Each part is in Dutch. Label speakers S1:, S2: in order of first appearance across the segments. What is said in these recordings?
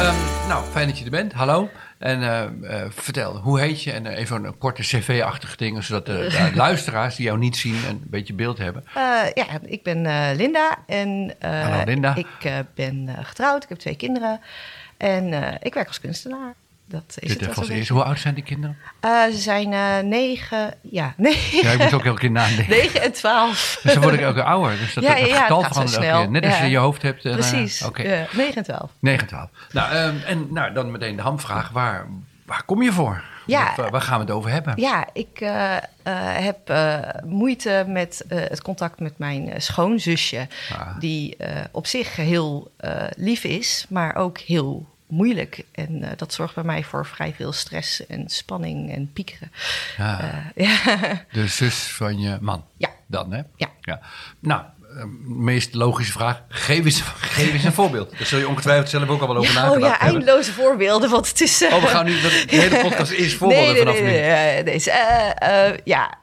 S1: Ehm, nou, fijn dat je er bent. Hallo. En eh, eh, vertel, hoe heet je? En eh, even een korte cv-achtige ding, zodat de luisteraars die jou niet zien een beetje beeld hebben. ja, ik ben Linda. En, Hallo Linda. Ik ben getrouwd, ik heb twee kinderen en ik werk als kunstenaar dat is het. Als eerste. Hoe oud zijn die kinderen? Eh, ze zijn uh, negen, ja, negen. Ja, ik moet ook elke keer nadenken. Negen en twaalf. Dus dan word ik ouder. Dus dat ja, dat getal van snel. Keer. Net als je je hoofd hebt. Eh, nou Precies, okay. ja, negen en twaalf. Negen en twaalf. Nou, ehm, en nou, dan meteen de hamvraag. Waar, waar kom je voor? Ja, waar gaan we het over hebben? Ja, ik heb moeite met het contact met mijn schoonzusje. Ah. Die op zich heel lief is, maar ook heel moeilijk. En eh, dat zorgt bij mij voor vrij veel stress en spanning en piekeren. Ja. Eh, ja. De zus van je man. Ja. Dan, hè? Ja. ja. Nou, de eh, meest logische vraag. Geef eens, geef eens een voorbeeld. Daar zul je ongetwijfeld zelf ook al wel over ja, oh nagedacht hebben. Oh ja, eindeloze voorbeelden, want het is... Oh, we gaan nu... De hele podcast is voorbeelden nee, nee, vanaf nee, Deze, ja,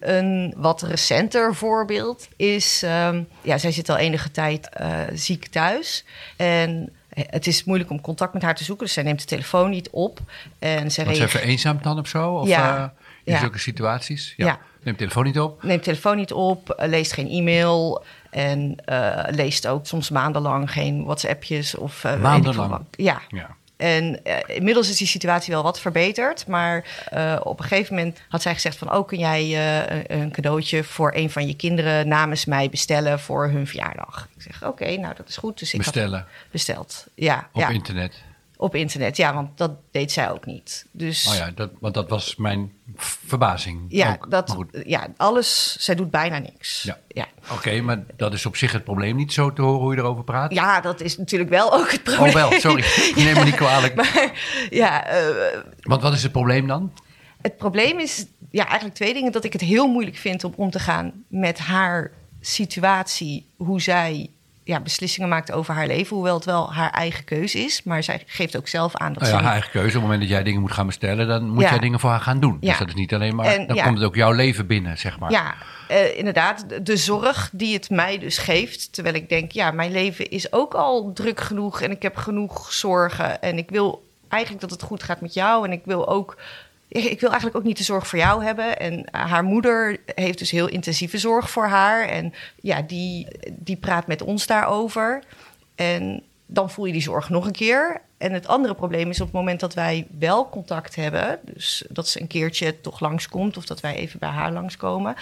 S1: een wat recenter voorbeeld is... Ehm, ja, zij zit al enige tijd ziek thuis. En het is moeilijk om contact met haar te zoeken. Dus zij neemt de telefoon niet op. En ze Want ze vereenzaamd dan of zo? Of, ja. Eh, in zulke situaties? Ja. ja. Neemt telefoon niet op? Neemt telefoon niet op, eh, leest geen e-mail en eh, leest ook soms maandenlang geen WhatsAppjes of... Uh, maandenlang? Ja. ja. En eh, inmiddels is die situatie wel wat verbeterd. Maar eh, op een gegeven moment had zij gezegd van... oh, kun jij eh, een cadeautje voor een van je kinderen namens mij bestellen voor hun verjaardag? Ik zeg, oké, nou dat is goed. Dus ik bestellen? Had besteld, ja. Op ja. internet? op internet. Ja, want dat deed zij ook niet. Dus, oh ja, dat, want dat was mijn verbazing. Ja, Dat, ja alles, zij doet bijna niks. Ja. ja. Oké, maar dat is op zich het probleem niet zo te horen hoe je erover praat. Ja, dat is natuurlijk wel ook het probleem. Oh wel, sorry. ja, Neem me niet kwalijk. Maar, ja, eh, want wat is het probleem dan? Het probleem is ja, eigenlijk twee dingen. Dat ik het heel moeilijk vind om om te gaan met haar situatie, hoe zij ja, beslissingen maakt over haar leven. Hoewel het wel haar eigen keuze is. Maar zij geeft ook zelf aan nou ja, haar eigen keuze. Op het moment dat jij dingen moet gaan bestellen... dan moet jij dingen voor haar gaan doen. Dus ja. Dus dat is niet alleen maar... En, dan komt het ook jouw leven binnen, zeg maar. Ja, eh, inderdaad. De zorg die het mij dus geeft. Terwijl ik denk, ja, mijn leven is ook al druk genoeg. En ik heb genoeg zorgen. En ik wil eigenlijk dat het goed gaat met jou. En ik wil ook ik wil eigenlijk ook niet de zorg voor jou hebben. En eh, haar moeder heeft dus heel intensieve zorg voor haar. En ja, die, die praat met ons daarover. En dan voel je die zorg nog een keer. En het andere probleem is op het moment dat wij wel contact hebben, dus dat ze een keertje toch langskomt of dat wij even bij haar langskomen,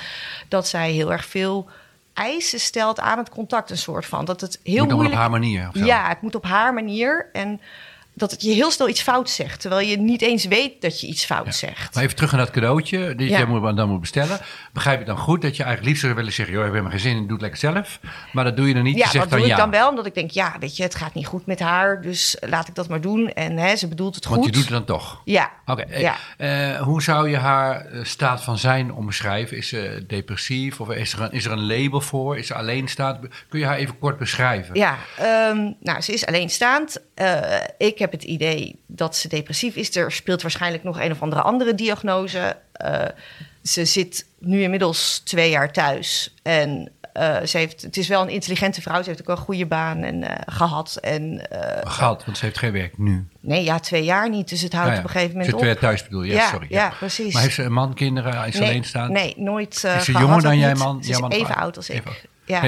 S1: dat zij heel erg veel eisen stelt aan het contact, een soort van. Dat het heel moet moeilijk... op haar manier. Ja, het moet op haar manier. En dat je heel snel iets fout zegt. Terwijl je niet eens weet dat je iets fout zegt. Maar even terug naar dat cadeautje. Dat je moet, dan moet bestellen. Begrijp je dan goed dat je eigenlijk liefst zou willen zeggen: joh, ik heb helemaal geen zin doe het lekker zelf. Maar dat doe je dan niet. Ja, je dat doe ik dan wel. Omdat ik denk: ja, weet je, het gaat niet goed met haar. Dus laat ik dat maar doen. En hè, ze bedoelt het goed. Want je doet het dan toch? Ja. Oké. Eh, eh, hoe zou je haar eh, staat van zijn omschrijven? Is ze depressief? Of is er een, is er een label voor? Is ze alleenstaand? Kun je haar even kort beschrijven? Ja, ehm, nou, ze is alleenstaand. Eh, ik heb het idee dat ze depressief is. Er speelt waarschijnlijk nog een of andere andere diagnose. Eh, ze zit nu inmiddels twee jaar thuis. En eh, ze heeft, het is wel een intelligente vrouw. Ze heeft ook wel een goede baan en, gehad. En, gehad, want ze heeft geen werk nu. Nee, ja, twee jaar niet. Dus het houdt nou op een gegeven moment op. Ze twee jaar thuis bedoel je? Ja, sorry. Ja. precies. Maar heeft ze een man, kinderen? Is nee, alleen staan? Nee, nooit Is ze jonger dan jij man? Ze is man even oud als ik. Ja.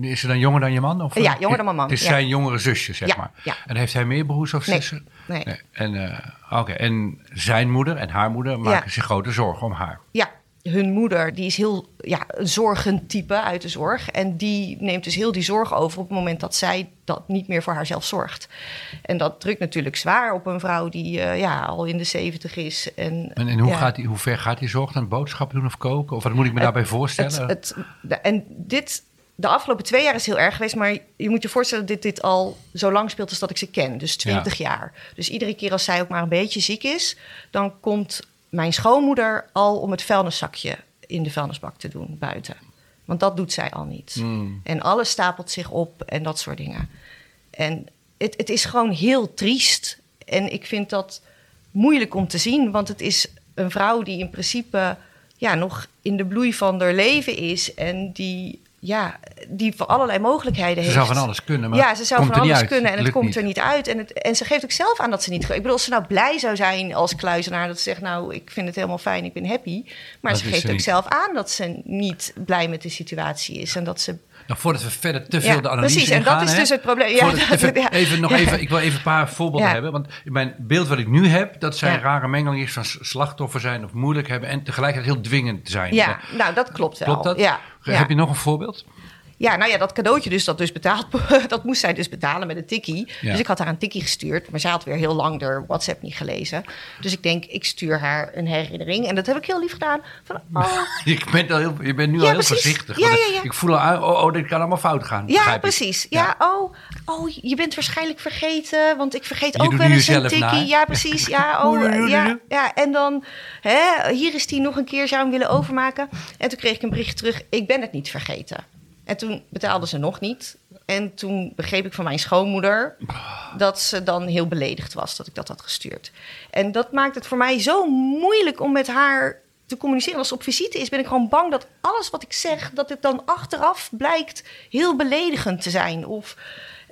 S1: is ze dan jonger dan je man? Of, ja, eh, jonger dan mijn man. Het is zijn jongere zusje, zeg maar. En heeft hij meer broers of zussen? Nee. En, eh, en zijn moeder en haar moeder maken zich grote zorgen om haar. Ja, hun moeder, die is heel ja, een zorgend type uit de zorg. En die neemt dus heel die zorg over op het moment dat zij dat niet meer voor haarzelf zorgt. En dat drukt natuurlijk zwaar op een vrouw die eh, ja, al in de zeventig is. En, en, hoe, gaat die, hoe ver gaat die zorg dan? Boodschappen doen of koken? Of wat moet ik me daarbij voorstellen? Het, en dit, de afgelopen twee jaar is heel erg geweest. Maar je moet je voorstellen dat dit, dit al zo lang speelt als dat ik ze ken. Dus twintig jaar. Dus iedere keer als zij ook maar een beetje ziek is, dan komt mijn schoonmoeder al om het vuilniszakje in de vuilnisbak te doen buiten. Want dat doet zij al niet. Hmm. En alles stapelt zich op en dat soort dingen. En het, het is gewoon heel triest. En ik vind dat moeilijk om te zien, want het is een vrouw die in principe ja, nog in de bloei van haar leven is en die ja, die voor allerlei mogelijkheden heeft. Ze zou van alles kunnen, maar ja, ze zou van alles kunnen en het komt er niet uit. En, het, en ze geeft ook zelf aan dat ze niet. Ik bedoel, als ze nou blij zou zijn als kluizenaar, dat ze zegt, nou, ik vind het helemaal fijn, ik ben happy. Maar ze geeft ook zelf aan dat ze niet blij met de situatie is en dat ze nou, voordat we verder te veel de analyse precies, Precies, en dat is dus het probleem. Ja, Even nog even, ik wil even een paar voorbeelden hebben. Want mijn beeld wat ik nu heb, dat zijn rare mengelingen van slachtoffer zijn of moeilijk hebben en tegelijkertijd heel dwingend zijn. Ja, nou dat klopt wel. Klopt dat? Ja, Heb je nog een voorbeeld? Ja, nou ja, dat cadeautje dus dat dus betaald, dat moest zij dus betalen met een tikkie. Dus ik had haar een tikkie gestuurd, maar zij had weer heel lang de WhatsApp niet gelezen. Dus ik denk, ik stuur haar een herinnering. En dat heb ik heel lief gedaan. Van, oh. je, bent al heel, je bent nu al heel voorzichtig. Ja, ja, ik voel al oh, oh, oh, dit kan allemaal fout gaan. Ja, precies. Ja, oh, oh, je bent waarschijnlijk vergeten, want ik vergeet ook wel eens een tikkie. Ja, precies. Ja, oh, ja, ja, en dan, hè, hier is die nog een keer, zou hem willen overmaken. En toen kreeg ik een bericht terug, ik ben het niet vergeten. En toen betaalde ze nog niet. En toen begreep ik van mijn schoonmoeder dat ze dan heel beledigd was dat ik dat had gestuurd. En dat maakt het voor mij zo moeilijk om met haar te communiceren. Als ze op visite is, ben ik gewoon bang dat alles wat ik zeg, dat het dan achteraf blijkt heel beledigend te zijn. Of,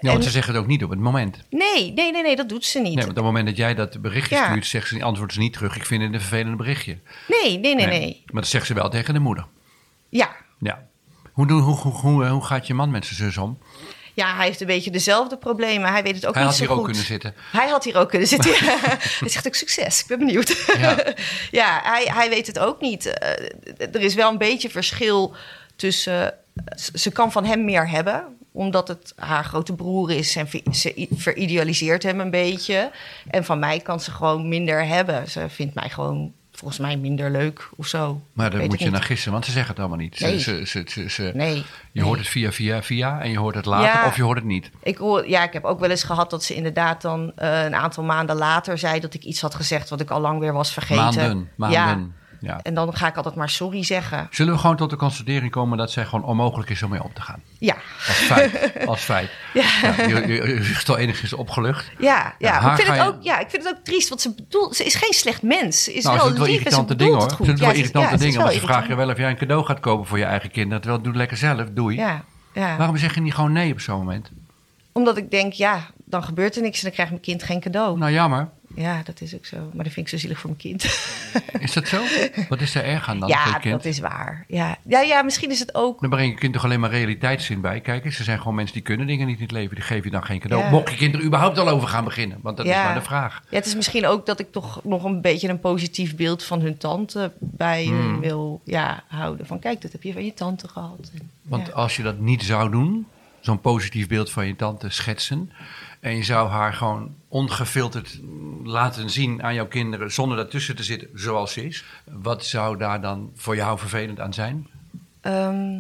S1: ja, want ze zeggen het ook niet op het moment. Nee, nee, nee, nee dat doet ze niet. Nee, op het moment dat jij dat berichtje stuurt, zegt ze, antwoordt ze niet terug. Ik vind het een vervelend berichtje. Nee, nee, nee, nee, nee. Maar dat zegt ze wel tegen de moeder. Ja. Ja, hoe, hoe, hoe, eh, hoe, gaat je man met zijn zus om? Ja, hij heeft een beetje dezelfde problemen. Hij weet het ook niet zo goed. Hij had hier ook kunnen zitten. Hij had hier ook kunnen zitten. hij zegt ook succes. Ik ben benieuwd. Ja, ja hij, hij weet het ook niet. Eh, er is wel een beetje verschil tussen... Eh, ze kan van hem meer hebben omdat het haar grote broer is en ze veridealiseert hem een beetje. En van mij kan ze gewoon minder hebben. Ze vindt mij gewoon volgens mij minder leuk of zo. Maar daar moet je niet. naar gissen, want ze zeggen het allemaal niet. Ze, nee. Ze, ze, nee. Je hoort het via, via, via en je hoort het later of je hoort het niet. Ik hoor, ja, ik heb ook wel eens gehad dat ze inderdaad dan eh, een aantal maanden later zei dat ik iets had gezegd wat ik al lang weer was vergeten. Maanden, maanden. Ja. Ja. En dan ga ik altijd maar sorry zeggen. Zullen we gewoon tot de constatering komen dat zij gewoon onmogelijk is om mee om te gaan? Ja. Als feit. Als feit. Ja. je, je, al enigszins opgelucht. Ja, ja. ik vind het ook, ja, ik vind het ook triest, want ze, bedoelt, ze is geen slecht mens. Ze is nou, wel irritante dingen hoor. Ze doet wel irritante dingen, want ze vragen je wel of jij een cadeau gaat kopen voor je eigen kind. Terwijl, doe lekker zelf, doei. Ja, ja. Waarom zeg je niet gewoon nee op zo'n moment? Omdat ik denk, ja, dan gebeurt er niks en dan krijgt mijn kind geen cadeau. Nou, jammer. Ja, dat is ook zo. Maar dat vind ik zo zielig voor mijn kind. Is dat zo? Wat is er erg aan dan? Ja, dat is waar. Ja. Ja, ja, misschien is het ook... Dan breng je kind toch alleen maar realiteitszin bij. Kijk eens, er zijn gewoon mensen die kunnen dingen niet in het leven. Die geef je dan geen cadeau. Mocht je kind er überhaupt al over gaan beginnen? Want dat is maar de vraag. Ja, het is misschien ook dat ik toch nog een beetje een positief beeld van hun tante bij hmm. wil ja, houden. Van kijk, dat heb je van je tante gehad. want als je dat niet zou doen, zo'n positief beeld van je tante schetsen en je zou haar gewoon ongefilterd laten zien aan jouw kinderen zonder daartussen te zitten zoals ze is. Wat zou daar dan voor jou vervelend aan zijn? Ehm,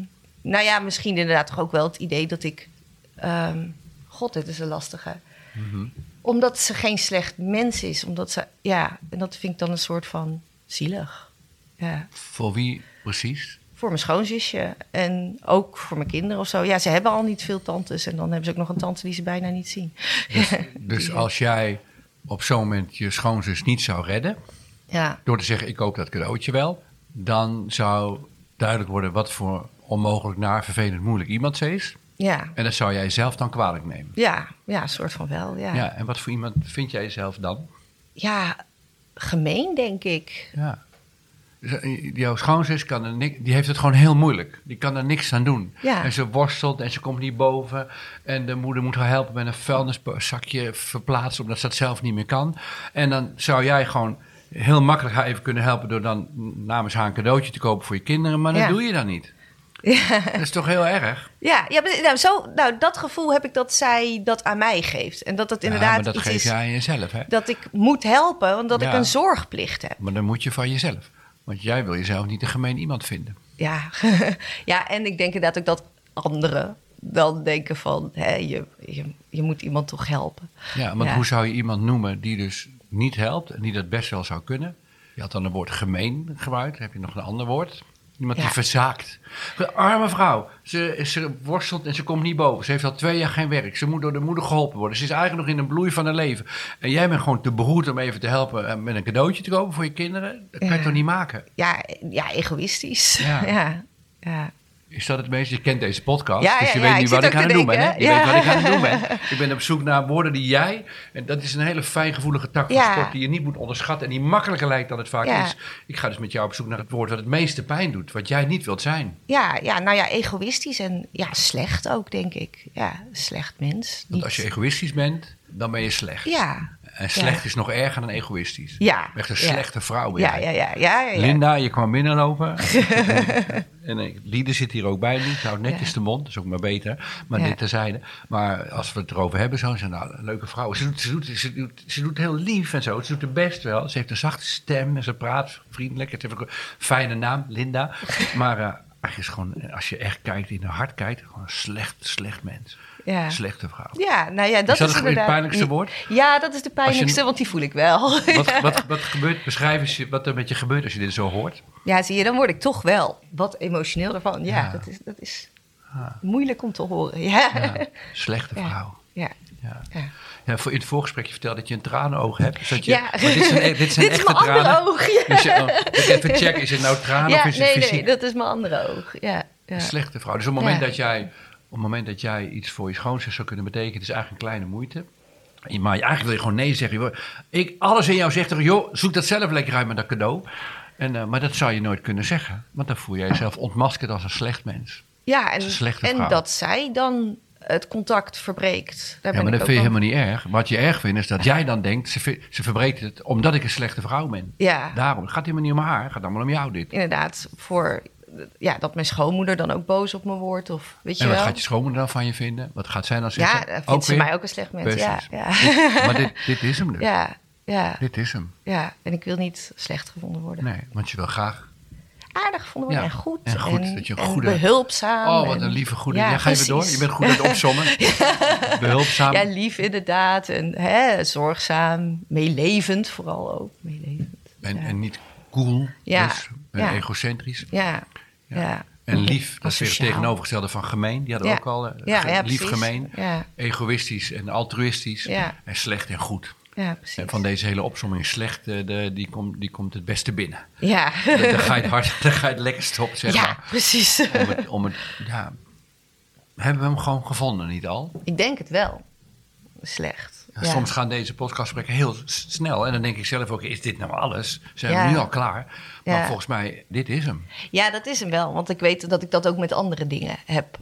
S1: nou ja, misschien inderdaad toch ook wel het idee dat ik. Ehm, God, dit is een lastige. Mhm. Omdat ze geen slecht mens is. Omdat ze, ja, en dat vind ik dan een soort van zielig. Ja. Voor wie precies? voor mijn schoonzusje en ook voor mijn kinderen of zo. Ja, ze hebben al niet veel tantes en dan hebben ze ook nog een tante die ze bijna niet zien. Dus, dus als jij op zo'n moment je schoonzus niet zou redden, ja. door te zeggen ik koop dat cadeautje wel, dan zou duidelijk worden wat voor onmogelijk naar vervelend moeilijk iemand ze is. Ja. En dat zou jij zelf dan kwalijk nemen. Ja, ja, soort van wel. Ja. ja en wat voor iemand vind jij zelf dan? Ja, gemeen denk ik. Ja jouw schoonzus kan er niks, die heeft het gewoon heel moeilijk. Die kan er niks aan doen. Ja. En ze worstelt en ze komt niet boven. En de moeder moet haar helpen met een vuilniszakje verplaatsen, omdat ze dat zelf niet meer kan. En dan zou jij gewoon heel makkelijk haar even kunnen helpen door dan namens haar een cadeautje te kopen voor je kinderen. Maar dat doe je dan niet. Ja. Dat is toch heel erg? Ja, ja nou, zo, nou, dat gevoel heb ik dat zij dat aan mij geeft. En dat dat inderdaad. maar dat geef jij jezelf, hè? Dat ik moet helpen, omdat ik een zorgplicht heb. Maar dan moet je van jezelf. Want jij wil jezelf niet een gemeen iemand vinden. Ja, ja en ik denk inderdaad ook dat anderen dan denken van... Hè, je, je, moet iemand toch helpen. Ja, want hoe zou je iemand noemen die dus niet helpt... en die dat best wel zou kunnen? Je had dan het woord gemeen gebruikt. Heb je nog een ander woord? Iemand die verzaakt. De arme vrouw. Ze, ze worstelt en ze komt niet boven. Ze heeft al twee jaar geen werk. Ze moet door de moeder geholpen worden. Ze is eigenlijk nog in de bloei van haar leven. En jij bent gewoon te behoed om even te helpen eh, met een cadeautje te kopen voor je kinderen. Dat kan je toch niet maken? Ja, ja egoïstisch. Ja. ja. Is dat het meest? Je kent deze podcast, dus je weet nu wat ik aan het doen ben. Hè? Je weet wat ik aan doen ben. Ik ben op zoek naar woorden die jij... En dat is een hele fijngevoelige tak van sport die je niet moet onderschatten... en die makkelijker lijkt dan het vaak is. Ik ga dus met jou op zoek naar het woord wat het meeste pijn doet. Wat jij niet wilt zijn. Ja, ja nou ja, egoïstisch en ja, slecht ook, denk ik. Ja, slecht mens. Want als je egoïstisch bent, dan ben je slecht. Ja, en slecht is nog erger dan egoïstisch. Ja. Echt een slechte vrouw. Ja, ja, ja, ja, ja, Linda, je kwam binnenlopen. en, en zit hier ook bij nu. houdt netjes de mond, dat is ook maar beter. Maar dit terzijde. Maar als we het erover hebben, zo, zijn nou, een leuke vrouw. Ze doet, ze, doet, ze, doet, ze doet heel lief en zo. Ze doet het best wel. Ze heeft een zachte stem en ze praat vriendelijk. Het heeft een fijne naam, Linda. Maar uh, eh, als, gewoon, eh, als je echt kijkt, in haar hart kijkt, gewoon een slecht, slecht mens ja. slechte vrouw. Ja, nou ja, dat is, dat is inderdaad... het pijnlijkste woord? Ja, dat is de pijnlijkste, want die voel ik wel. Wat, wat, wat, gebeurt, beschrijf eens wat er met je gebeurt als je dit zo hoort. Ja, zie je, dan word ik toch wel wat emotioneel ervan. Ja, dat is, dat is ah. moeilijk om te horen. Ja. slechte vrouw. ja. ja. Ja, voor in het voorgesprek je vertelde dat je een tranenoog hebt. Dus dat je, ja. E- dit is, een, dit is, een dit is mijn andere oog. Ja. Dus oh, even checken, is het nou tranen of is het fysiek? Nee, dat is mijn andere oog. Ja, ja. slechte vrouw. Dus op het moment dat jij het moment dat jij iets voor je schoonzus zou kunnen betekenen, is eigenlijk een kleine moeite. Maar eigenlijk wil je gewoon nee zeggen. Ik, alles in jou zegt er, joh, zoek dat zelf lekker uit met dat cadeau. En, eh, maar dat zou je nooit kunnen zeggen. Want dan voel jij jezelf ontmaskerd als een slecht mens. Ja, en, en dat zij dan het contact verbreekt. Daar ja, maar dat vind je helemaal niet erg. Wat je erg vindt is dat jij dan denkt, ze, ze verbreekt het omdat ik een slechte vrouw ben. Ja. Daarom. Het gaat helemaal niet om haar, gaat allemaal om jou dit. Inderdaad, voor ja, dat mijn schoonmoeder dan ook boos op me wordt. Of, weet je en wat gaat je schoonmoeder dan van je vinden? Wat gaat zij dan zeggen? Ja, vindt ze mij ook een slecht mens. Ja, ja. maar dit, dit is hem dus. Ja, ja. Dit is hem. Ja, en ik wil niet slecht gevonden worden. Nee, want je wil graag... Aardig gevonden worden ja, en goed. En, goed, en, dat je een goede... behulpzaam. Oh, wat een lieve goede. Ja, ja ga even door. Je bent goed aan opzommen. behulpzaam. Ja, lief inderdaad. En hè, zorgzaam. Meelevend vooral ook. Meelevend. En, en niet cool. Ja. Dus, egocentrisch. Ja, ja. En lief, dat is weer het tegenovergestelde van gemeen. Die hadden ook al. Eh, lief, gemeen, egoïstisch en altruïstisch. En slecht en goed. Ja, precies. En van deze hele opzomming slecht, eh, de, die, komt die komt het beste binnen. Ja. dan ga je het hard, dan ga je het lekkerst op, zeg ja, precies. Om om het, ja. Hebben we hem gewoon gevonden, niet al? Ik denk het wel. Slecht. Ja. Soms gaan deze podcastgesprekken heel snel. En dan denk ik zelf ook, is dit nou alles? Zijn we nu al klaar? Maar volgens mij, dit is hem. Ja, dat is hem wel. Want ik weet dat ik dat ook met andere dingen heb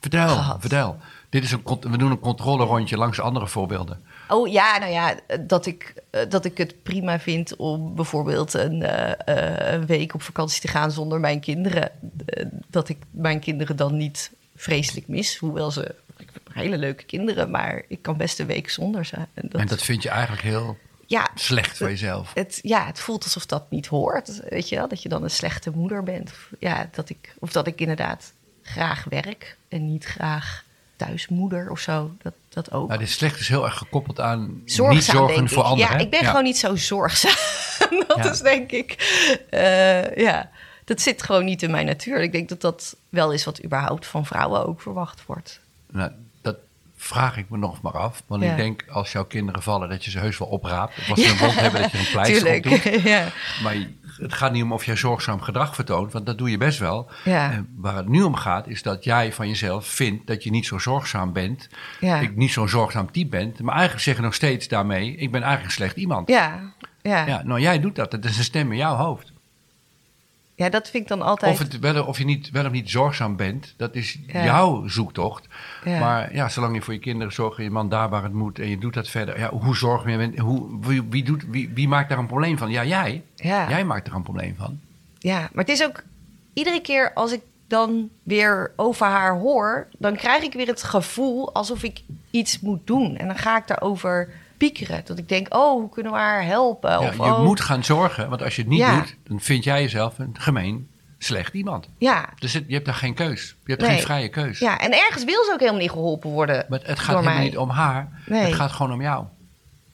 S1: Vertel, vertel. Dit is een, we doen een rondje langs andere voorbeelden. Oh ja, nou ja, dat ik, eh, dat ik het prima vind om bijvoorbeeld een, eh, eh, een week op vakantie te gaan zonder mijn kinderen. Dat ik mijn kinderen dan niet vreselijk mis, hoewel ze ik heb hele leuke kinderen, maar ik kan best een week zonder ze. En dat, vind je eigenlijk heel ja, slecht voor jezelf. Het, ja, het voelt alsof dat niet hoort. Weet je wel, dat je dan een slechte moeder bent. Ja, dat ik, of dat ik inderdaad graag werk en niet graag thuismoeder of zo. Dat, dat ook. Nou, dit slecht is heel erg gekoppeld aan niet zorgen voor anderen. Ja, ik ben gewoon niet zo zorgzaam. dat is denk ik. Eh, ja, dat zit gewoon niet in mijn natuur. Ik denk dat dat wel is wat überhaupt van vrouwen ook verwacht wordt. Nou, dat vraag ik me nog maar af. Want ik denk, als jouw kinderen vallen, dat je ze heus wel opraapt. Of als ze een wond hebben, dat je een pleister op doet. Maar het gaat niet om of jij zorgzaam gedrag vertoont, want dat doe je best wel. waar het nu om gaat, is dat jij van jezelf vindt dat je niet zo zorgzaam bent. Ik niet zo'n zorgzaam type bent. Maar eigenlijk zeg je nog steeds daarmee, ik ben eigenlijk slecht iemand. Ja. Ja. ja. nou jij doet dat. Dat is een stem in jouw hoofd. Ja, dat vind ik dan altijd. Of, het wel, of je niet, wel of niet zorgzaam bent, dat is jouw zoektocht. Maar ja, zolang je voor je kinderen zorgt en je man daar waar het moet en je doet dat verder. Ja, hoe zorg je? Hoe, wie, wie, doet, wie, wie maakt daar een probleem van? Ja, jij. Jij maakt er een probleem van. Ja, maar het is ook iedere keer als ik dan weer over haar hoor, dan krijg ik weer het gevoel alsof ik iets moet doen. En dan ga ik daarover piekeren. Dat ik denk, oh, hoe kunnen we haar helpen? Ja, je oh. moet gaan zorgen, want als je het niet doet, dan vind jij jezelf een gemeen, slecht iemand. Ja. Dus je hebt daar geen keus. Je hebt geen vrije keus. Ja, en ergens wil ze ook helemaal niet geholpen worden. Maar het gaat niet om haar. Het gaat gewoon om jou.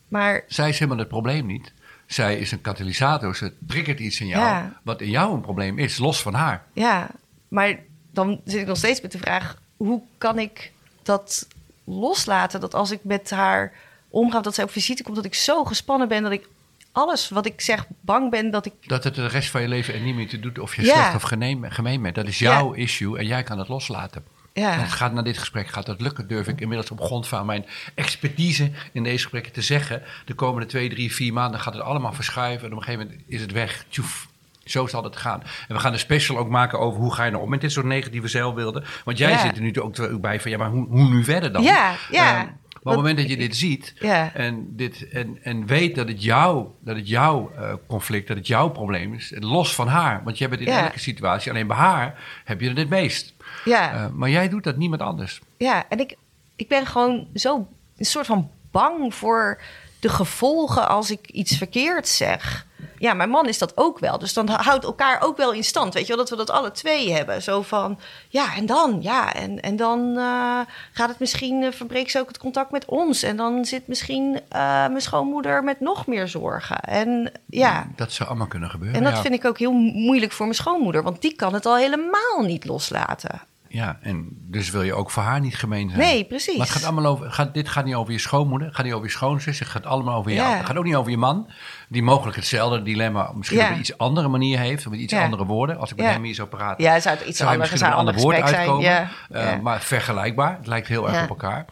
S1: Maar... Zij is helemaal het probleem niet. Zij is een katalysator. Ze triggert iets in jou. Wat in jou een probleem is, los van haar. Ja, maar dan zit ik nog steeds met de vraag: hoe kan ik dat loslaten? Dat als ik met haar omgaf, dat zij op visite komt, dat ik zo gespannen ben dat ik alles wat ik zeg bang ben dat ik. Dat het de rest van je leven en niet meer te doet of je ja. slecht of gemeen bent. Dat is jouw issue en jij kan het loslaten. Ja. En het gaat na dit gesprek gaat dat lukken, durf ik inmiddels op grond van mijn expertise in deze gesprekken te zeggen. De komende twee, drie, vier maanden gaat het allemaal verschuiven en op een gegeven moment is het weg. Zo zal het gaan. En we gaan een special ook maken over hoe ga je nou om met dit soort negatieve zelfbeelden. Want jij zit er nu ook bij van ja, maar hoe, hoe nu verder dan? Ja, ja. Ehm, op het moment dat je dit ziet en, dit, en, en weet dat het, jou, dat het jouw eh, conflict, dat het jouw probleem is, los van haar. Want je hebt het in elke situatie, alleen bij haar heb je het het meest. Ja. Eh, maar jij doet dat niemand anders. Ja, en ik, ik ben gewoon zo een soort van bang voor de gevolgen als ik iets verkeerd zeg ja, mijn man is dat ook wel. Dus dan houdt elkaar ook wel in stand. Weet je wel, dat we dat alle twee hebben. Zo van, ja, en dan, ja. En, en dan eh, gaat het misschien, eh, verbreekt ze ook het contact met ons. En dan zit misschien eh, mijn schoonmoeder met nog meer zorgen. En ja. Dat zou allemaal kunnen gebeuren. En dat vind ik ook heel moeilijk voor mijn schoonmoeder. Want die kan het al helemaal niet loslaten ja, en dus wil je ook voor haar niet gemeen zijn. Nee, precies. Maar het gaat allemaal over, gaat, dit gaat niet over je schoonmoeder, gaat niet over je schoonzus, het gaat allemaal over jou. Ja. Het gaat ook niet over je man, die mogelijk hetzelfde dilemma misschien op een iets andere manier heeft, met iets andere woorden. Als ik met hem hier zou praten, ja, zou het iets anders, zou een ander woord uitkomen. Eh, maar vergelijkbaar, het lijkt heel erg op elkaar.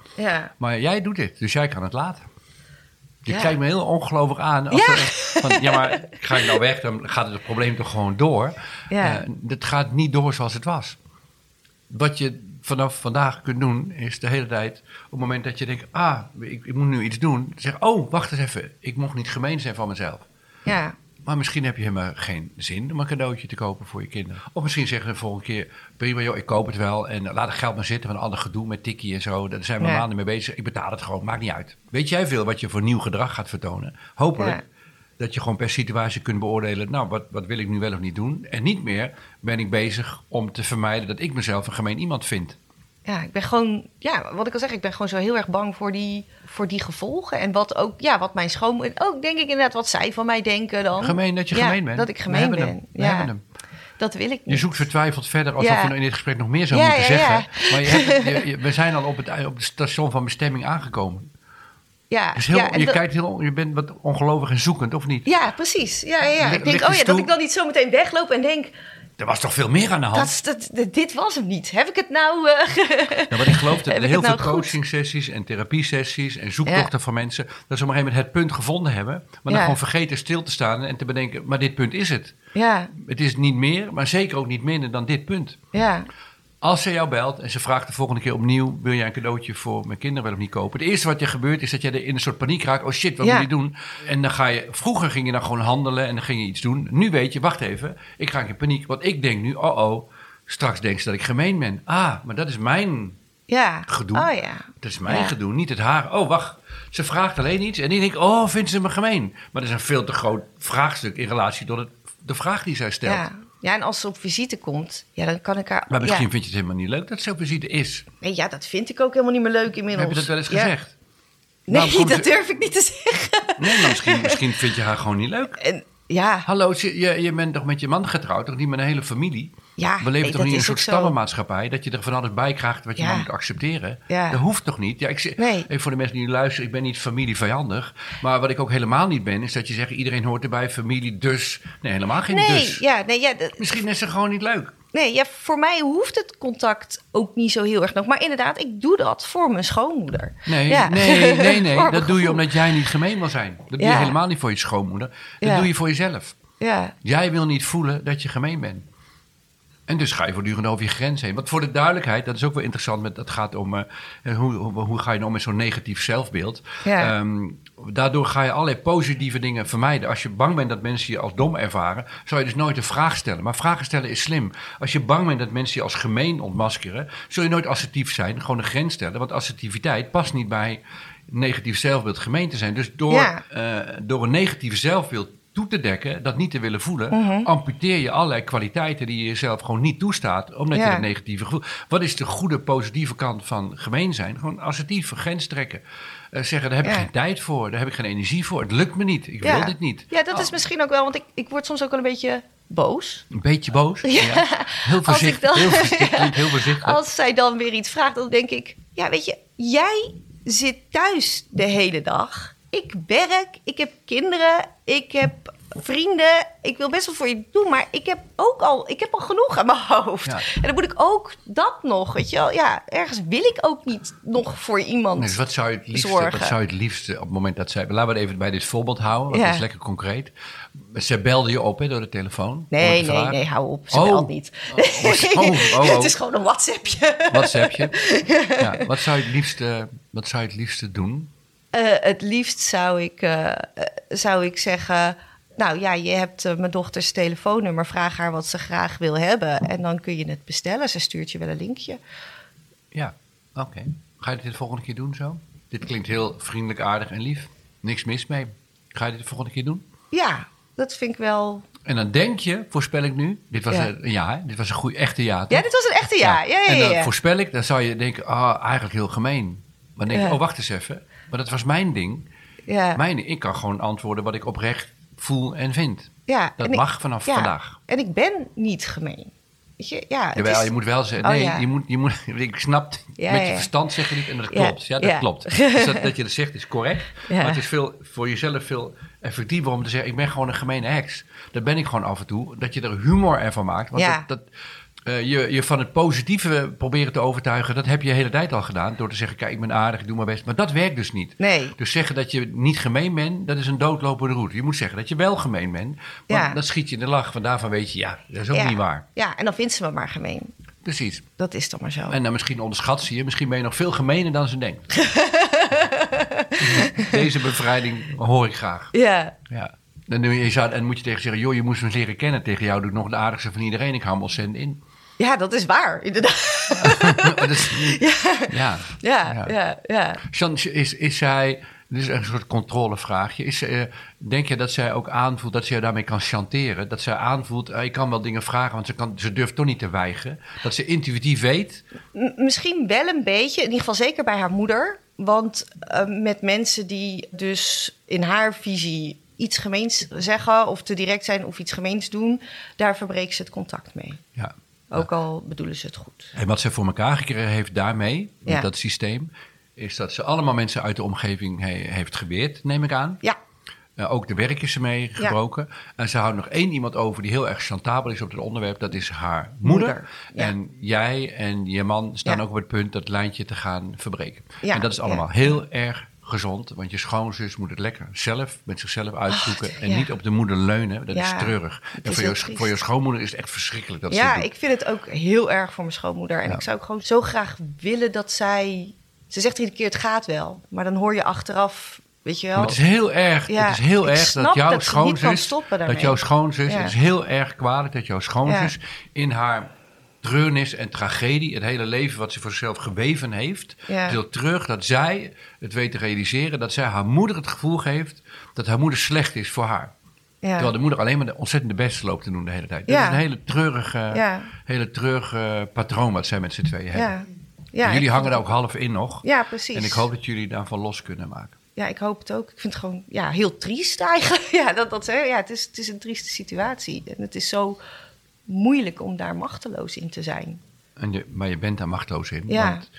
S1: Maar jij doet dit, dus jij kan het laten. Je kijkt me heel ongelooflijk aan. Als ja. van, ja, maar ga ik nou weg, dan gaat het probleem toch gewoon door. Ja. Uh, eh, het gaat niet door zoals het was wat je vanaf vandaag kunt doen, is de hele tijd op het moment dat je denkt: ah, ik, ik moet nu iets doen. Zeg, oh, wacht eens even, ik mocht niet gemeen zijn van mezelf. Ja. Maar misschien heb je helemaal geen zin om een cadeautje te kopen voor je kinderen. Of misschien zeggen ze volgende keer: prima, joh, ik koop het wel. En laat het geld maar zitten, van ander gedoe met tikkie en zo. Daar zijn we maanden mee bezig. Ik betaal het gewoon, maakt niet uit. Weet jij veel wat je voor nieuw gedrag gaat vertonen? Hopelijk. Ja dat je gewoon per situatie kunt beoordelen, nou, wat, wat wil ik nu wel of niet doen? En niet meer ben ik bezig om te vermijden dat ik mezelf een gemeen iemand vind. Ja, ik ben gewoon, ja, wat ik al zeg, ik ben gewoon zo heel erg bang voor die, voor die gevolgen. En wat ook, ja, wat mijn schoon, ook denk ik inderdaad wat zij van mij denken dan. Gemeen, dat je gemeen bent. Dat ik gemeen ben. ja. hem. Dat wil ik niet. Je zoekt vertwijfeld verder alsof we je in dit gesprek nog meer zou moeten zeggen. Maar je, we zijn al op het, op het station van bestemming aangekomen. Ja, je, kijkt heel, je bent wat ongelovig en zoekend, of niet? Ja, precies. Ja, ja. ik denk, oh ja, dat ik dan niet zo meteen wegloop en denk... Er was toch veel meer aan de hand? Dat, dit was hem niet. Heb ik het nou... Uh, ja, maar ik geloof dat heel nou veel coachingsessies en therapiesessies en zoektochten van mensen... dat ze op een gegeven moment het punt gevonden hebben... maar dan gewoon vergeten stil te staan en te bedenken... maar dit punt is het. Ja. Het is niet meer, maar zeker ook niet minder dan dit punt. Ja. Als ze jou belt en ze vraagt de volgende keer opnieuw: wil jij een cadeautje voor mijn kinderen wel of niet kopen? Het eerste wat je gebeurt is dat jij er in een soort paniek raakt. Oh shit, wat ja. moet ik doen? En dan ga je, vroeger ging je dan gewoon handelen en dan ging je iets doen. Nu weet je, wacht even, ik ga in paniek. Want ik denk nu: oh oh, straks denkt ze dat ik gemeen ben. Ah, maar dat is mijn ja. gedoe. Oh, ja. Dat is mijn gedoe, niet het haar. Oh wacht, ze vraagt alleen iets. En die denk: oh, vindt ze me gemeen? Maar dat is een veel te groot vraagstuk in relatie tot het, de vraag die zij stelt. Ja. Ja, en als ze op visite komt, ja, dan kan ik haar... Maar misschien vind je het helemaal niet leuk dat ze op visite is. Nee, ja, dat vind ik ook helemaal niet meer leuk inmiddels. Heb je dat wel eens gezegd? Nee, dat durf ik niet te zeggen. Nee, maar misschien, misschien vind je haar gewoon niet leuk. En, ja. Hallo, je, je, je bent toch met je man getrouwd, toch niet met een hele familie? Ja, we leven nee, toch niet in een soort stammenmaatschappij dat je er van alles bij krijgt wat je moet accepteren. Dat hoeft toch niet? Ja, ik, Even voor de mensen die nu luisteren, ik ben niet familievijandig. Maar wat ik ook helemaal niet ben, is dat je zegt iedereen hoort erbij, familie, dus. Nee, helemaal geen nee, dus. Ja, nee, ja, Misschien is het gewoon niet leuk. Nee, ja, voor mij hoeft het contact ook niet zo heel erg nog. Maar inderdaad, ik doe dat voor mijn schoonmoeder. Nee, nee, nee, nee. dat doe je omdat jij niet gemeen wil zijn. Dat doe je helemaal niet voor je schoonmoeder. Dat doe je voor jezelf. Ja. Jij wil niet voelen dat je gemeen bent. En dus ga je voortdurend over je grens heen. Want voor de duidelijkheid, dat is ook wel interessant. Met, dat gaat om eh, hoe, hoe, ga je om nou met zo'n negatief zelfbeeld. Ehm, daardoor ga je allerlei positieve dingen vermijden. Als je bang bent dat mensen je als dom ervaren, zou je dus nooit een vraag stellen. Maar vragen stellen is slim. Als je bang bent dat mensen je als gemeen ontmaskeren, zul je nooit assertief zijn. Gewoon een grens stellen. Want assertiviteit past niet bij negatief zelfbeeld gemeen te zijn. Dus door, ja. Eh, door een negatief zelfbeeld toe te dekken, dat niet te willen voelen, mhm. amputeer je allerlei kwaliteiten die je jezelf gewoon niet toestaat, omdat je het negatieve gevoel. Wat is de goede, positieve kant van gemeen zijn? Gewoon assertief, grens trekken. Eh, zeggen, daar heb ik geen tijd voor, daar heb ik geen energie voor, het lukt me niet, ik wil dit niet. Ja, dat is oh. misschien ook wel, want ik, ik word soms ook wel een beetje boos. Een beetje boos? Ja. Heel, dan, ja. heel voorzichtig. Als zij dan weer iets vraagt, dan denk ik... Ja, weet je, jij zit thuis de hele dag ik werk, ik heb kinderen, ik heb vrienden. Ik wil best wel voor je doen, maar ik heb ook al, ik heb al genoeg aan mijn hoofd. En dan moet ik ook dat nog, weet je wel. Ja, ergens wil ik ook niet nog voor iemand dus wat zou je het liefste, Wat zou je het liefste op het moment dat zij... Laten we het even bij dit voorbeeld houden, want dat is lekker concreet. Ze belde je op hè, door de telefoon? Nee, nee, nee, hou op. Ze oh. belt niet. Oh, oh, oh, oh, oh. het is gewoon een WhatsAppje. WhatsAppje. Ja, wat, zou je het liefste, wat zou je het liefste doen? Eh, het liefst zou ik, eh, eh, zou ik zeggen. Nou ja, je hebt mijn dochters telefoonnummer. Vraag haar wat ze graag wil hebben. En dan kun je het bestellen. Ze stuurt je wel een linkje. Ja, oké. Ga je dit de volgende keer doen zo? Dit klinkt heel vriendelijk, aardig en lief. Niks mis mee. Ga je dit de volgende keer doen? Ja, dat vind ik wel. En dan denk je, voorspel ik nu, dit was een ja, dit was een goed echte ja. Ja, dit was een echte ja. ja. ja en dan voorspel ik, dan zou je denken, oh, eigenlijk heel gemeen. Maar dan denk oh, wacht eens even. Maar dat was mijn ding. Ja. Mijn, ik kan gewoon antwoorden wat ik oprecht voel en vind. Ja, dat mag vanaf vandaag. En ik ben niet gemeen. je, ja, Jawel, is... je moet wel zeggen. Oh nee, je moet, je moet, ik snap, met je verstand zeg je niet en dat klopt. Ja, dat klopt. Dus dat, je dat zegt is correct. Maar het is veel, voor jezelf veel effectiever om te zeggen: ik ben gewoon een gemene heks. Dat ben ik gewoon af en toe. Dat je er humor ervan maakt. Want dat, eh, je, je van het positieve proberen te overtuigen, dat heb je de hele tijd al gedaan. Door te zeggen, kijk, ik ben aardig, ik doe mijn best. Maar dat werkt dus niet. Dus zeggen dat je niet gemeen bent, dat is een doodlopende route. Je moet zeggen dat je wel gemeen bent. Want ja. dan schiet je in de lach. Van daarvan weet je, ja, dat is ook niet waar. Ja, en dan vindt ze me maar gemeen. Precies. Dat is toch maar zo. En dan misschien onderschat ze je. Misschien ben je nog veel gemener dan ze denkt. Deze bevrijding hoor ik graag. Ja. ja. Dan, je, en moet je tegen zeggen, joh, je moest me leren kennen. Tegen jou doe ik nog de aardigste van iedereen. Ik hou cent in. Ja, dat is waar, inderdaad. ja. Ja. Ja, ja. ja, is, is zij, dit is een soort controlevraagje, is, eh, denk je dat zij ook aanvoelt dat ze daarmee kan chanteren? Dat zij aanvoelt, uh, eh, ik kan wel dingen vragen, want ze, kan, ze durft toch niet te weigeren? Dat ze intuïtief weet? misschien wel een beetje, in ieder geval zeker bij haar moeder. Want eh, met mensen die dus in haar visie iets gemeens zeggen of te direct zijn of iets gemeens doen, daar verbreekt ze het contact mee. Ja. Ook al bedoelen ze het goed. En wat ze voor elkaar gekregen heeft daarmee, met dat systeem, is dat ze allemaal mensen uit de omgeving heeft geweerd, neem ik aan. Ja. Eh, ook de werk is mee gebroken. En ze houdt nog één iemand over die heel erg chantabel is op het onderwerp. Dat is haar moeder. ja. En jij en je man staan ook op het punt dat lijntje te gaan verbreken. En dat is allemaal heel erg gezond, want je schoonzus moet het lekker zelf met zichzelf uitzoeken en niet op de moeder leunen. Dat is treurig. En voor, je, voor, je, schoonmoeder is het echt verschrikkelijk. Dat ja, ik vind het ook heel erg voor mijn schoonmoeder. En ik zou ook gewoon zo graag willen dat zij. Ze zegt iedere keer: het gaat wel. Maar dan hoor je achteraf Weet je wel? het is heel erg, ja, het is heel erg dat jouw dat schoonzus, dat jouw schoonzus, is heel erg kwalijk dat jouw schoonzus in haar treurnis en tragedie, het hele leven wat ze voor zichzelf geweven heeft, ja. terug dat zij het weet te realiseren, dat zij haar moeder het gevoel geeft dat haar moeder slecht is voor haar. Ja. Terwijl de moeder alleen maar de ontzettende beste loopt te doen de hele tijd. Ja. Dat is een hele treurige, hele treurige patroon wat zij met z'n tweeën hebben. Ja, jullie hangen daar ook half in nog. Ja, precies. En ik hoop dat jullie daarvan los kunnen maken. Ja, ik hoop het ook. Ik vind het gewoon ja, heel triest eigenlijk. Ja, dat, dat, ja het, is, het is een trieste situatie. En het is zo moeilijk om daar machteloos in te zijn. En maar je bent daar machteloos in. Ja. Want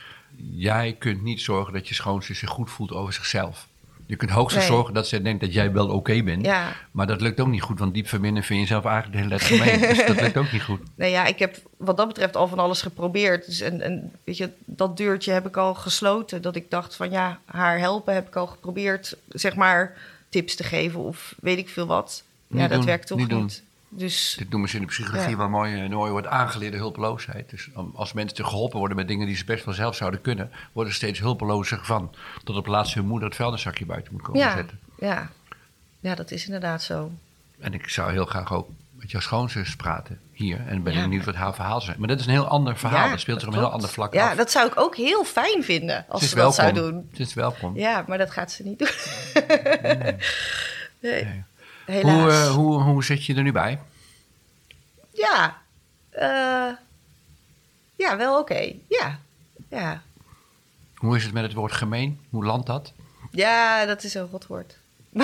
S1: jij kunt niet zorgen dat je schoonzus zich goed voelt over zichzelf. Je kunt hoogstens zorgen dat ze denkt dat jij wel oké bent. Ja. Maar dat lukt ook niet goed, want diep binnen vind je zelf eigenlijk de hele gemeen. dus dat lukt ook niet goed. Nou ja, ik heb wat dat betreft al van alles geprobeerd. Dus en, weet je, dat deurtje heb ik al gesloten. Dat ik dacht van ja, haar helpen heb ik al geprobeerd, zeg maar, tips te geven of weet ik veel wat. ja, dat werkt toch niet. Dus, Dit noemen ze in de psychologie wel mooi, eh, mooi wordt aangeleerde hulpeloosheid. Dus als mensen geholpen worden met dingen die ze best wel zelf zouden kunnen, worden ze steeds hulpelozer van. Tot op laatst hun moeder het vuilniszakje buiten moet komen zetten. Ja. ja, dat is inderdaad zo. En ik zou heel graag ook met jouw schoonzus praten hier. En ben benieuwd wat haar verhaal zijn. Maar dat is een heel ander verhaal. dat speelt zich op een heel ander vlak ja, af. Ja, dat zou ik ook heel fijn vinden als ze dat zou doen. Het is welkom. Ja, maar dat gaat ze niet doen. nee. Hoe, eh, hoe, hoe zit je er nu bij? Ja, eh, ja wel oké. Ja. ja. Hoe is het met het woord gemeen? Hoe landt dat? Ja, dat is een rotwoord. Mm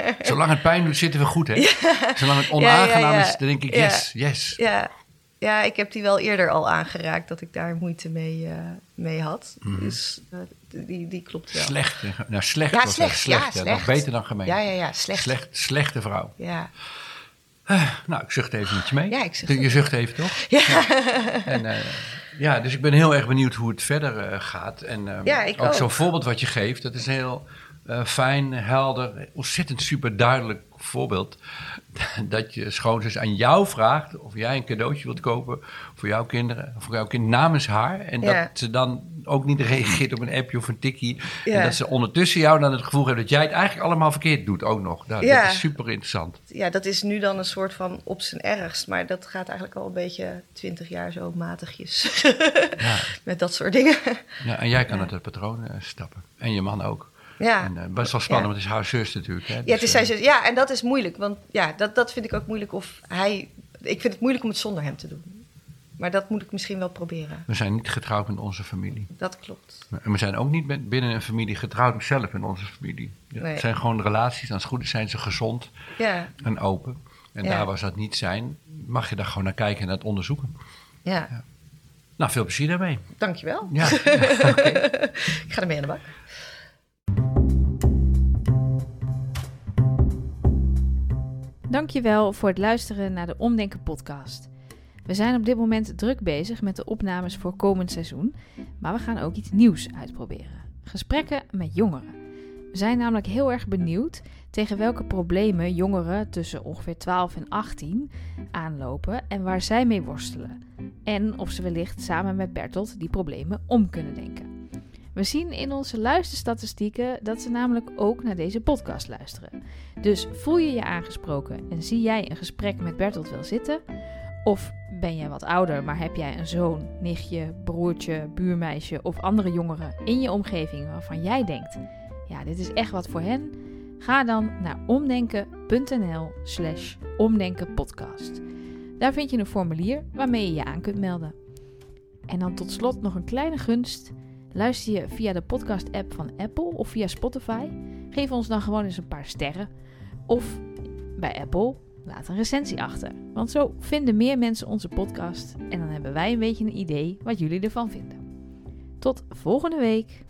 S1: Zolang het pijn doet, zitten we goed, hè? Zolang het onaangenaam is, dan denk ik yes, yes. Ja, ja, ik heb die wel eerder al aangeraakt dat ik daar moeite mee, eh, mee had. Mhm. Dus eh, die, die klopt wel. Nou, slecht. nou slecht, ja, slecht, ja, nog beter dan gemeen. Ja, ja, ja, slecht. slecht slechte vrouw. Ja. Eh, nou, ik zucht even met mee. Ja, ik zucht. Je zucht even, toch? Ja. ja. ja, dus ik ben heel erg benieuwd hoe het verder gaat. En ehm, ja, ook. zo'n voorbeeld wat je geeft, dat is heel eh, fijn, helder, ontzettend super duidelijk voorbeeld. Dat je schoonzus aan jou vraagt of jij een cadeautje wilt kopen voor jouw kinderen, voor jouw kind namens haar. En dat ze dan ook niet reageert op een appje of een tikkie. En dat ze ondertussen jou dan het gevoel hebben dat jij het eigenlijk allemaal verkeerd doet ook nog. Nou, dat is super interessant. Ja, dat is nu dan een soort van op zijn ergst. Maar dat gaat eigenlijk al een beetje twintig jaar zo matigjes. Met dat soort dingen. Ja, en jij kan uit het patroon eh, stappen. En je man ook. Ja. En, eh, best wel spannend, want het is haar zus natuurlijk. Hè? ja, het dus, is zijn eh, Ja, en dat is moeilijk. Want ja, dat, dat vind ik ook moeilijk of hij... Ik vind het moeilijk om het zonder hem te doen. Maar dat moet ik misschien wel proberen. We zijn niet getrouwd met onze familie. Dat klopt. En we zijn ook niet met, binnen een familie getrouwd zelf in onze familie. nee. Het zijn gewoon relaties. Als het goed is zijn ze gezond ja. en open. En daar waar ze dat niet zijn, mag je daar gewoon naar kijken en het onderzoeken. Ja. Nou, veel plezier daarmee. Dankjewel. Ja. ik ga ermee aan de bak.
S2: Dankjewel voor het luisteren naar de Omdenken podcast. We zijn op dit moment druk bezig met de opnames voor komend seizoen, maar we gaan ook iets nieuws uitproberen. Gesprekken met jongeren. We zijn namelijk heel erg benieuwd tegen welke problemen jongeren tussen ongeveer 12 en 18 aanlopen en waar zij mee worstelen. En of ze wellicht samen met Bertolt die problemen om kunnen denken. We zien in onze luisterstatistieken dat ze namelijk ook naar deze podcast luisteren. Dus voel je je aangesproken en zie jij een gesprek met Bertolt wel zitten? Of ben jij wat ouder, maar heb jij een zoon, nichtje, broertje, buurmeisje of andere jongeren in je omgeving waarvan jij denkt: ja, dit is echt wat voor hen? Ga dan naar omdenken.nl/slash omdenkenpodcast. Daar vind je een formulier waarmee je je aan kunt melden. En dan tot slot nog een kleine gunst. Luister je via de podcast-app van Apple of via Spotify? Geef ons dan gewoon eens een paar sterren. Of bij Apple, laat een recensie achter. Want zo vinden meer mensen onze podcast en dan hebben wij een beetje een idee wat jullie ervan vinden. Tot volgende week!